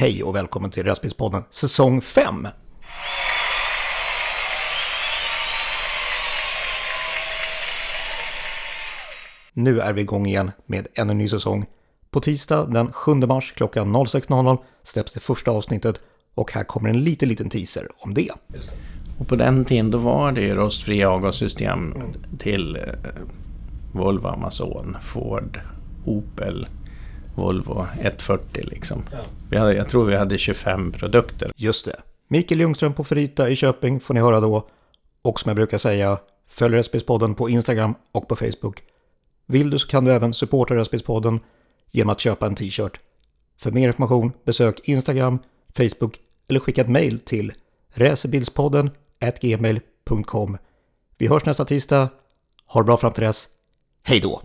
Hej och välkommen till Röstbilspodden säsong 5. Nu är vi igång igen med ännu en ny säsong. På tisdag den 7 mars klockan 06.00 släpps det första avsnittet och här kommer en liten, liten teaser om det. Och på den tiden då var det ju rostfria avgassystem till eh, Volvo Amazon, Ford, Opel, Volvo 140 liksom. Vi hade, jag tror vi hade 25 produkter. Just det. Mikael Ljungström på Ferita i Köping får ni höra då. Och som jag brukar säga, följ Röstbilspodden på Instagram och på Facebook. Vill du så kan du även supporta Röstbilspodden genom att köpa en t-shirt. För mer information besök Instagram, Facebook eller skicka ett mail till racerbildspodden gmail.com. Vi hörs nästa tisdag. Ha det bra fram till dess. Hej då!